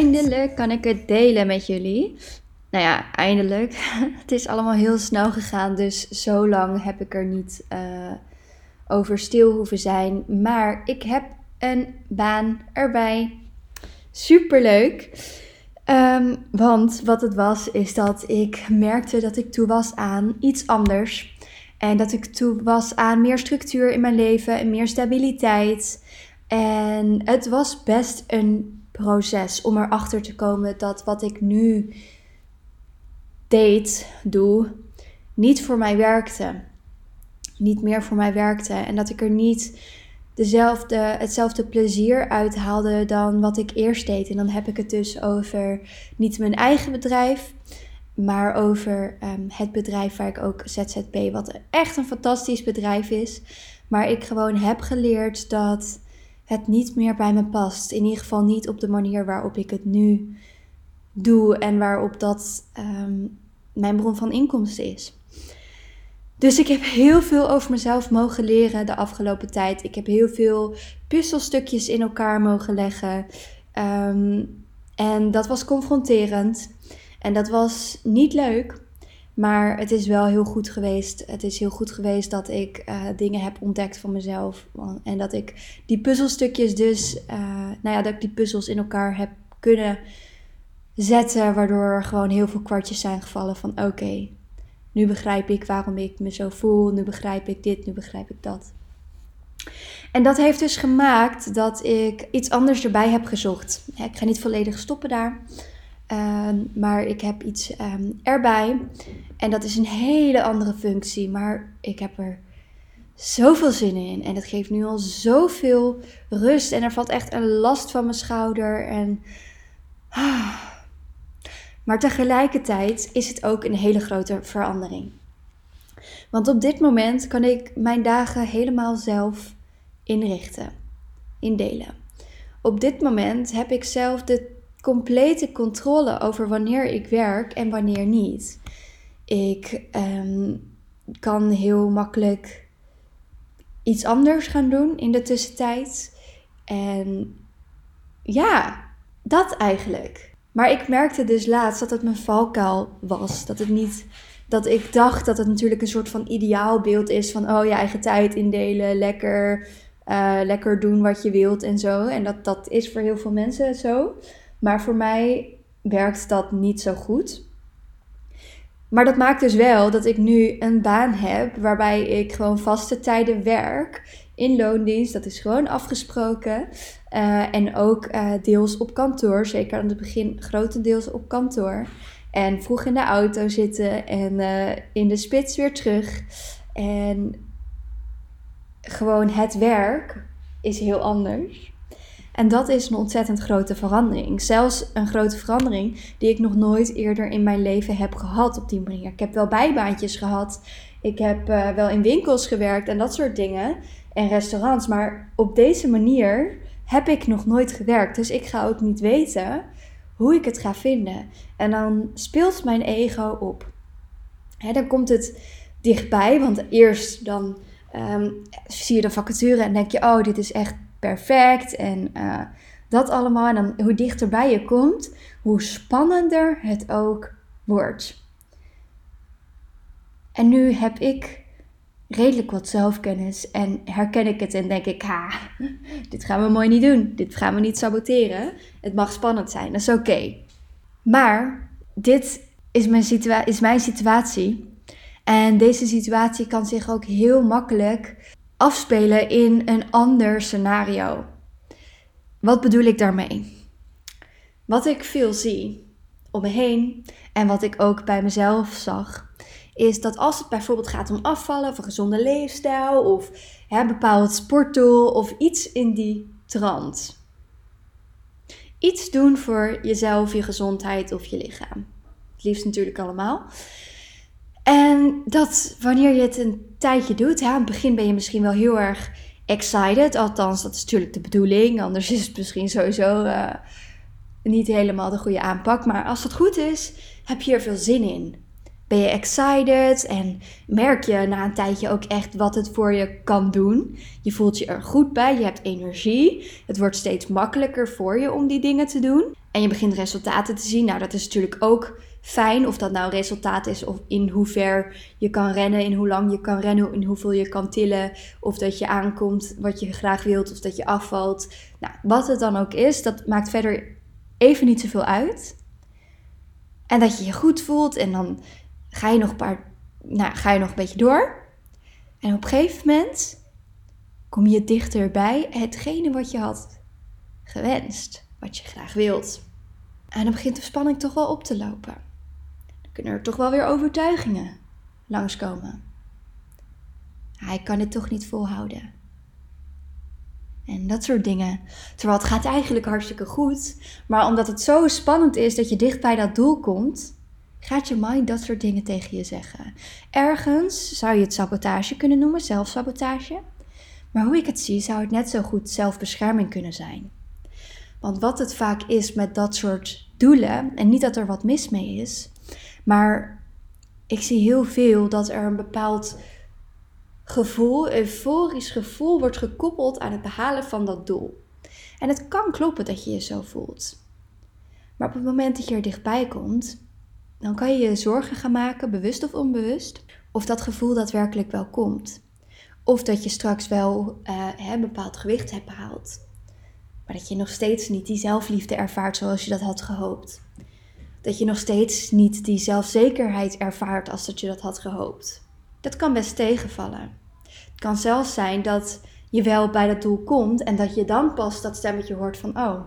eindelijk kan ik het delen met jullie. Nou ja, eindelijk. Het is allemaal heel snel gegaan, dus zo lang heb ik er niet uh, over stil hoeven zijn. Maar ik heb een baan erbij. Superleuk. Um, want wat het was, is dat ik merkte dat ik toe was aan iets anders. En dat ik toe was aan meer structuur in mijn leven en meer stabiliteit. En het was best een proces om erachter te komen dat wat ik nu deed, doe, niet voor mij werkte. Niet meer voor mij werkte. En dat ik er niet dezelfde, hetzelfde plezier uithaalde dan wat ik eerst deed. En dan heb ik het dus over niet mijn eigen bedrijf, maar over ehm, het bedrijf waar ik ook ZZP, wat echt een fantastisch bedrijf is. Maar ik gewoon heb geleerd dat het niet meer bij me past. In ieder geval niet op de manier waarop ik het nu doe en waarop dat ehm, mijn bron van inkomsten is. Dus ik heb heel veel over mezelf mogen leren de afgelopen tijd. Ik heb heel veel puzzelstukjes in elkaar mogen leggen. Ehm, en dat was confronterend. En dat was niet leuk. Maar het is wel heel goed geweest. Het is heel goed geweest dat ik uh, dingen heb ontdekt van mezelf. En dat ik die puzzelstukjes dus, uh, nou ja, dat ik die puzzels in elkaar heb kunnen zetten. Waardoor er gewoon heel veel kwartjes zijn gevallen van oké, nu begrijp ik waarom ik me zo voel. Nu begrijp ik dit, nu begrijp ik dat. En dat heeft dus gemaakt dat ik iets anders erbij heb gezocht. ik ga niet volledig stoppen daar. Ehm, maar ik heb iets um, erbij. En dat is een hele andere functie. Maar ik heb er zoveel zin in. En het geeft nu al zoveel rust. En er valt echt een last van mijn schouder. En. Ah. Maar tegelijkertijd is het ook een hele grote verandering. Want op dit moment kan ik mijn dagen helemaal zelf inrichten, indelen. Op dit moment heb ik zelf de complete controle over wanneer ik werk en wanneer niet. Ik ehm, kan heel makkelijk iets anders gaan doen in de tussentijd. En ja, dat eigenlijk. Maar ik merkte dus laatst dat het mijn valkuil was. Dat het niet. Dat ik dacht dat het natuurlijk een soort van ideaalbeeld is van oh je eigen tijd indelen, lekker, uh, lekker doen wat je wilt en zo. En dat, dat is voor heel veel mensen zo. Maar voor mij werkt dat niet zo goed. Maar dat maakt dus wel dat ik nu een baan heb waarbij ik gewoon vaste tijden werk in loondienst. Dat is gewoon afgesproken. Uh, en ook uh, deels op kantoor, zeker aan het begin grotendeels op kantoor. En vroeg in de auto zitten en uh, in de spits weer terug. En gewoon het werk is heel anders. En dat is een ontzettend grote verandering. Zelfs een grote verandering die ik nog nooit eerder in mijn leven heb gehad op die manier. Ik heb wel bijbaantjes gehad. Ik heb uh, wel in winkels gewerkt en dat soort dingen. En restaurants. Maar op deze manier heb ik nog nooit gewerkt. Dus ik ga ook niet weten hoe ik het ga vinden. En dan speelt mijn ego op. Dan komt het dichtbij. Want eerst dan um, zie je de vacature en denk je: oh, dit is echt perfect en uh, dat allemaal. En dan hoe dichterbij je komt, hoe spannender het ook wordt. En nu heb ik redelijk wat zelfkennis en herken ik het en denk ik, ha, dit gaan we mooi niet doen. Dit gaan we niet saboteren. Het mag spannend zijn, dat is oké. Maar dit is mijn, is mijn situatie. En deze situatie kan zich ook heel makkelijk afspelen in een ander scenario. Wat bedoel ik daarmee? Wat ik veel zie om me heen en wat ik ook bij mezelf zag, is dat als het bijvoorbeeld gaat om afvallen of een gezonde leefstijl of hè, bepaald sportdoel of iets in die trant. Iets doen voor jezelf, je gezondheid of je lichaam. Het liefst natuurlijk allemaal. En dat wanneer je het een tijdje doet, aan het begin ben je misschien wel heel erg excited. Althans, dat is natuurlijk de bedoeling. Anders is het misschien sowieso uh, niet helemaal de goede aanpak. Maar als het goed is, heb je er veel zin in. Ben je excited en merk je na een tijdje ook echt wat het voor je kan doen. Je voelt je er goed bij, je hebt energie. Het wordt steeds makkelijker voor je om die dingen te doen. En je begint resultaten te zien. Nou, dat is natuurlijk ook fijn. Of dat nou resultaat is of in hoe ver je kan rennen, in hoe lang je kan rennen, in hoeveel je kan tillen. Of dat je aankomt wat je graag wilt, of dat je afvalt. Nou, wat het dan ook is, dat maakt verder even niet zoveel uit. En dat je je goed voelt en dan ga je nog een paar, nou, ga je nog een beetje door. En op een gegeven moment kom je dichterbij hetgene wat je had gewenst, wat je graag wilt. En dan begint de spanning toch wel op te lopen. Kunnen er toch wel weer overtuigingen langskomen. Hij kan dit toch niet volhouden. En dat soort dingen. Terwijl het gaat eigenlijk hartstikke goed. Maar omdat het zo spannend is dat je dicht bij dat doel komt, gaat je mind dat soort dingen tegen je zeggen. Ergens zou je het sabotage kunnen noemen, zelfsabotage. Maar hoe ik het zie, zou het net zo goed zelfbescherming kunnen zijn. Want wat het vaak is met dat soort doelen, en niet dat er wat mis mee is, maar ik zie heel veel dat er een bepaald gevoel, euforisch gevoel, wordt gekoppeld aan het behalen van dat doel. En het kan kloppen dat je je zo voelt. Maar op het moment dat je er dichtbij komt, dan kan je je zorgen gaan maken, bewust of onbewust, of dat gevoel daadwerkelijk wel komt. Of dat je straks wel een bepaald gewicht hebt behaald. Maar dat je nog steeds niet die zelfliefde ervaart zoals je dat had gehoopt. Dat je nog steeds niet die zelfzekerheid ervaart als dat je dat had gehoopt. Dat kan best tegenvallen. Het kan zelfs zijn dat je wel bij dat doel komt en dat je dan pas dat stemmetje hoort van, oh,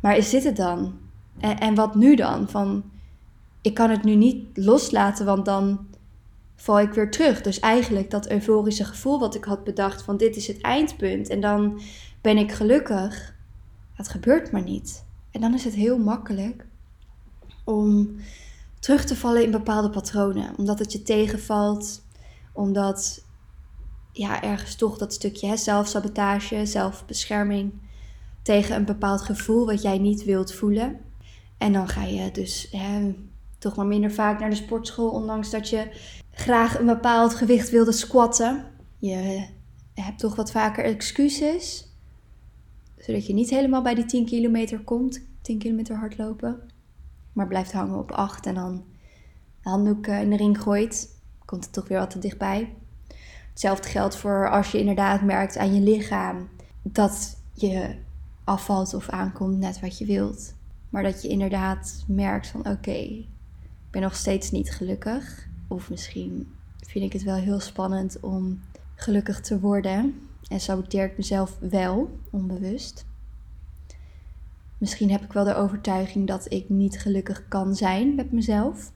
maar is dit het dan? En, en wat nu dan? Van, ik kan het nu niet loslaten, want dan val ik weer terug. Dus eigenlijk dat euforische gevoel wat ik had bedacht van dit is het eindpunt en dan ben ik gelukkig. Dat gebeurt maar niet. En dan is het heel makkelijk om terug te vallen in bepaalde patronen, omdat het je tegenvalt, omdat ja, ergens toch dat stukje hè, zelfsabotage, zelfbescherming tegen een bepaald gevoel wat jij niet wilt voelen. En dan ga je dus hè, toch maar minder vaak naar de sportschool, ondanks dat je graag een bepaald gewicht wilde squatten. Je hebt toch wat vaker excuses, zodat je niet helemaal bij die 10 kilometer komt, 10 kilometer hardlopen, maar blijft hangen op 8 en dan de handdoek in de ring gooit, komt het toch weer wat te dichtbij. Hetzelfde geldt voor als je inderdaad merkt aan je lichaam dat je afvalt of aankomt net wat je wilt. Maar dat je inderdaad merkt van oké, ik ben nog steeds niet gelukkig. Of misschien vind ik het wel heel spannend om gelukkig te worden. En saboteer ik mezelf wel, onbewust. Misschien heb ik wel de overtuiging dat ik niet gelukkig kan zijn met mezelf.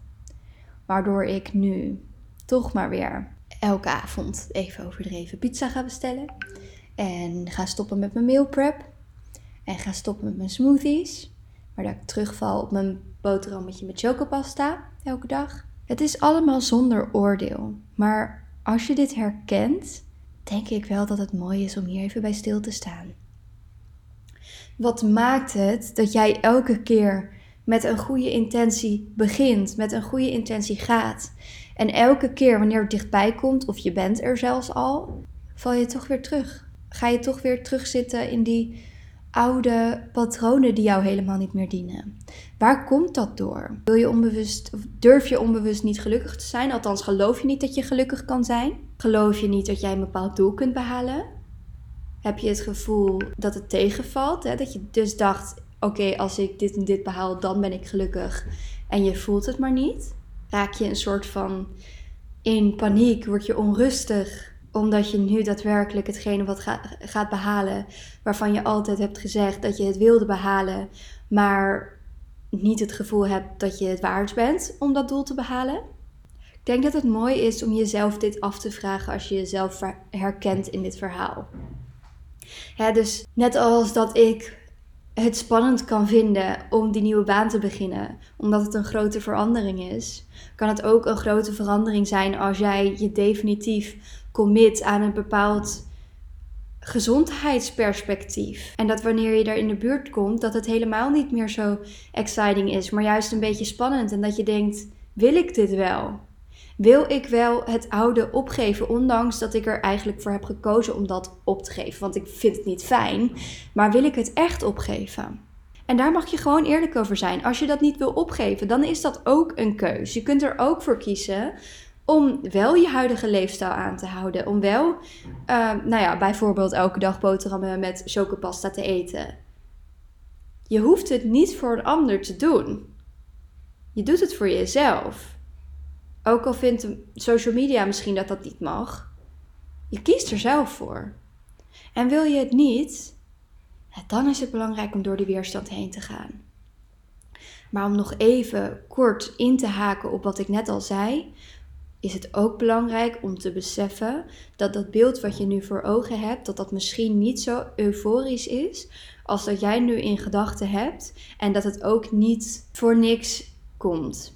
Waardoor ik nu toch maar weer elke avond even overdreven pizza ga bestellen. En ga stoppen met mijn meal prep. En ga stoppen met mijn smoothies. Maar dat ik terugval op mijn boterhammetje met chocopasta elke dag. Het is allemaal zonder oordeel. Maar als je dit herkent, denk ik wel dat het mooi is om hier even bij stil te staan. Wat maakt het dat jij elke keer met een goede intentie begint, met een goede intentie gaat? En elke keer wanneer het dichtbij komt, of je bent er zelfs al, val je toch weer terug. Ga je toch weer terugzitten in die oude patronen die jou helemaal niet meer dienen. Waar komt dat door? Wil je onbewust, of durf je onbewust niet gelukkig te zijn? Althans, geloof je niet dat je gelukkig kan zijn? Geloof je niet dat jij een bepaald doel kunt behalen? Heb je het gevoel dat het tegenvalt? Hè? Dat je dus dacht: oké, als ik dit en dit behaal, dan ben ik gelukkig. En je voelt het maar niet? raak je een soort van in paniek, word je onrustig omdat je nu daadwerkelijk hetgene wat gaat behalen, waarvan je altijd hebt gezegd dat je het wilde behalen, maar niet het gevoel hebt dat je het waard bent om dat doel te behalen. Ik denk dat het mooi is om jezelf dit af te vragen als je jezelf herkent in dit verhaal. Dus net als dat ik het spannend kan vinden om die nieuwe baan te beginnen, omdat het een grote verandering is, kan het ook een grote verandering zijn als jij je definitief commit aan een bepaald gezondheidsperspectief. En dat wanneer je daar in de buurt komt, dat het helemaal niet meer zo exciting is, maar juist een beetje spannend en dat je denkt: wil ik dit wel? Wil ik wel het oude opgeven, ondanks dat ik er eigenlijk voor heb gekozen om dat op te geven. Want ik vind het niet fijn, maar wil ik het echt opgeven? En daar mag je gewoon eerlijk over zijn. Als je dat niet wil opgeven, dan is dat ook een keus. Je kunt er ook voor kiezen om wel je huidige leefstijl aan te houden. Om wel, uh, nou ja, bijvoorbeeld elke dag boterhammen met chocopasta te eten. Je hoeft het niet voor een ander te doen. Je doet het voor jezelf. Ook al vindt social media misschien dat dat niet mag. Je kiest er zelf voor. En wil je het niet, dan is het belangrijk om door die weerstand heen te gaan. Maar om nog even kort in te haken op wat ik net al zei, is het ook belangrijk om te beseffen dat dat beeld wat je nu voor ogen hebt, dat dat misschien niet zo euforisch is als dat jij nu in gedachten hebt en dat het ook niet voor niks komt.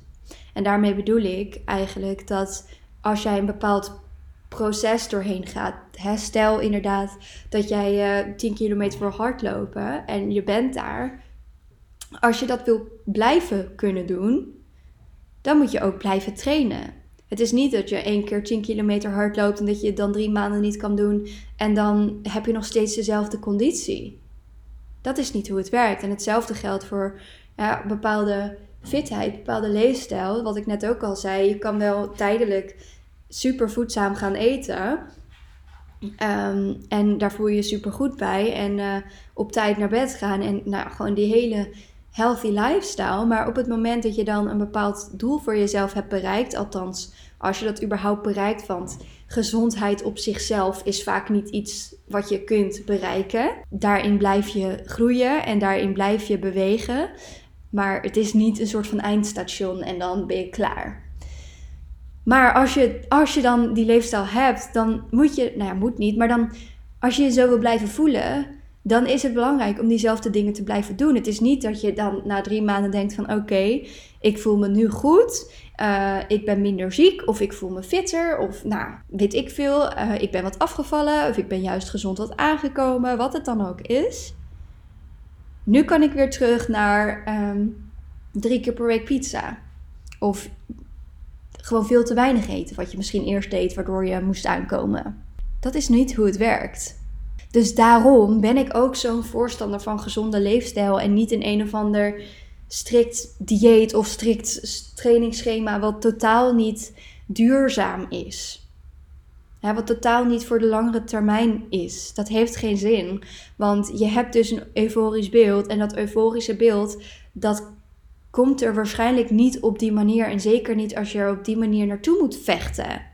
En daarmee bedoel ik eigenlijk dat als jij een bepaald proces doorheen gaat. Stel inderdaad dat jij uh, 10 kilometer voor hardlopen en je bent daar. Als je dat wil blijven kunnen doen, dan moet je ook blijven trainen. Het is niet dat je één keer 10 kilometer hard loopt en dat je het dan drie maanden niet kan doen en dan heb je nog steeds dezelfde conditie. Dat is niet hoe het werkt. En hetzelfde geldt voor ja, bepaalde fitheid, bepaalde leefstijl. Wat ik net ook al zei, je kan wel tijdelijk super voedzaam gaan eten. Ehm, en daar voel je je super goed bij. En uh, op tijd naar bed gaan. En nou, gewoon die hele healthy lifestyle. Maar op het moment dat je dan een bepaald doel voor jezelf hebt bereikt, althans als je dat überhaupt bereikt, want gezondheid op zichzelf is vaak niet iets wat je kunt bereiken. Daarin blijf je groeien en daarin blijf je bewegen. Maar het is niet een soort van eindstation en dan ben je klaar. Maar als je, als je dan die leefstijl hebt, dan moet je, nou ja, moet niet, maar dan als je je zo wil blijven voelen, dan is het belangrijk om diezelfde dingen te blijven doen. Het is niet dat je dan na drie maanden denkt van oké, ik voel me nu goed, uh, ik ben minder ziek of ik voel me fitter of nou, weet ik veel, uh, ik ben wat afgevallen of ik ben juist gezond wat aangekomen, wat het dan ook is. Nu kan ik weer terug naar um, drie keer per week pizza. Of gewoon veel te weinig eten, wat je misschien eerst deed, waardoor je moest aankomen. Dat is niet hoe het werkt. Dus daarom ben ik ook zo'n voorstander van gezonde leefstijl en niet in een of ander strikt dieet of strikt trainingsschema wat totaal niet duurzaam is. Wat totaal niet voor de langere termijn is. Dat heeft geen zin. Want je hebt dus een euforisch beeld. En dat euforische beeld, dat komt er waarschijnlijk niet op die manier. En zeker niet als je er op die manier naartoe moet vechten.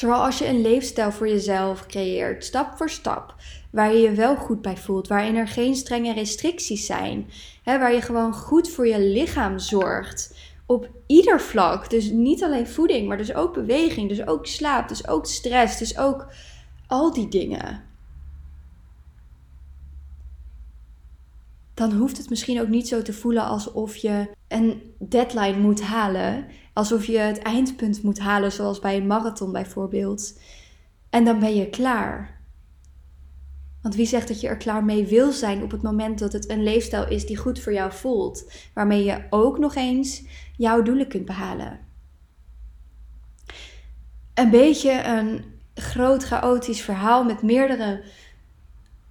Terwijl als je een leefstijl voor jezelf creëert, stap voor stap, waar je je wel goed bij voelt, waarin er geen strenge restricties zijn, hè, waar je gewoon goed voor je lichaam zorgt, op ieder vlak. Dus niet alleen voeding, maar dus ook beweging, dus ook slaap, dus ook stress, dus ook al die dingen. dan hoeft het misschien ook niet zo te voelen alsof je een deadline moet halen. Alsof je het eindpunt moet halen, zoals bij een marathon bijvoorbeeld. En dan ben je klaar. Want wie zegt dat je er klaar mee wil zijn op het moment dat het een leefstijl is die goed voor jou voelt, waarmee je ook nog eens jouw doelen kunt behalen? Een beetje een groot chaotisch verhaal met meerdere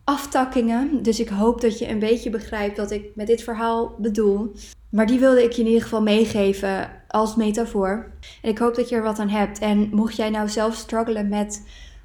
aftakkingen. Dus ik hoop dat je een beetje begrijpt wat ik met dit verhaal bedoel. Maar die wilde ik je in ieder geval meegeven als metafoor. En ik hoop dat je er wat aan hebt. En mocht jij nou zelf struggelen met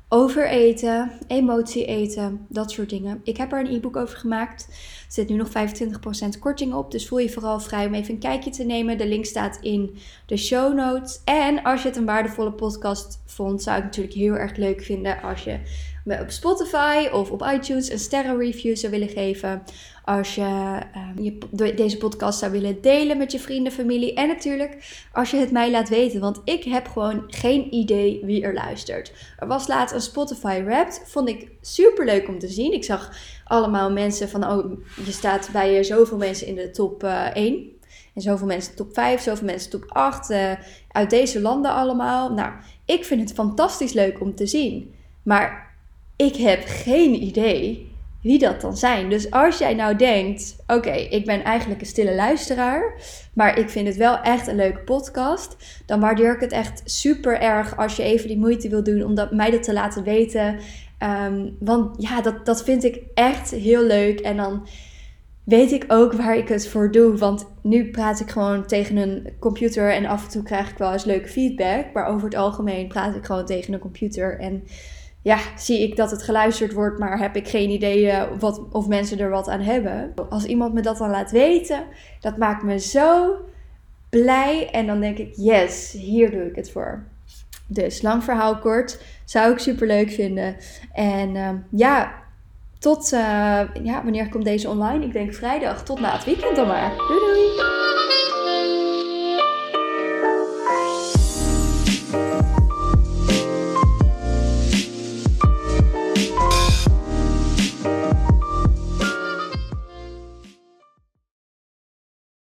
overeten, emotie eten, dat soort dingen. Ik heb er een e-book over gemaakt. Er zit nu nog 25% korting op. Dus voel je vooral vrij om even een kijkje te nemen. De link staat in de show notes. En als je het een waardevolle podcast vond, zou ik natuurlijk heel erg leuk vinden als je me op Spotify of op iTunes een sterrenreview zou willen geven. Als je, um, je deze podcast zou willen delen met je vrienden, familie. En natuurlijk als je het mij laat weten. Want ik heb gewoon geen idee wie er luistert. Er was laatst een Spotify Wrapped. Vond ik super leuk om te zien. Ik zag allemaal mensen van, oh, je staat bij zoveel mensen in de top uh, eh, 1. En zoveel mensen top 5, zoveel mensen top 8. Uh, eh, uit deze landen allemaal. Nou, ik vind het fantastisch leuk om te zien. Maar ik heb geen idee wie dat dan zijn. Dus als jij nou denkt: oké, ik ben eigenlijk een stille luisteraar, maar ik vind het wel echt een leuke podcast, dan waardeer ik het echt super erg als je even die moeite wil doen om dat, mij dat te laten weten. Um, want ja, dat, dat vind ik echt heel leuk. En dan weet ik ook waar ik het voor doe. Want nu praat ik gewoon tegen een computer en af en toe krijg ik wel eens leuke feedback. Maar over het algemeen praat ik gewoon tegen een computer. En ja, zie ik dat het geluisterd wordt, maar heb ik geen idee eh, wat, of mensen er wat aan hebben. Als iemand me dat dan laat weten, dat maakt me zo blij. En dan denk ik, yes, hier doe ik het voor. Dus lang verhaal kort, zou ik super leuk vinden. En uh, ja, tot, uh, ja, wanneer komt deze online? Ik denk vrijdag, tot na het weekend dan maar. Doei doei!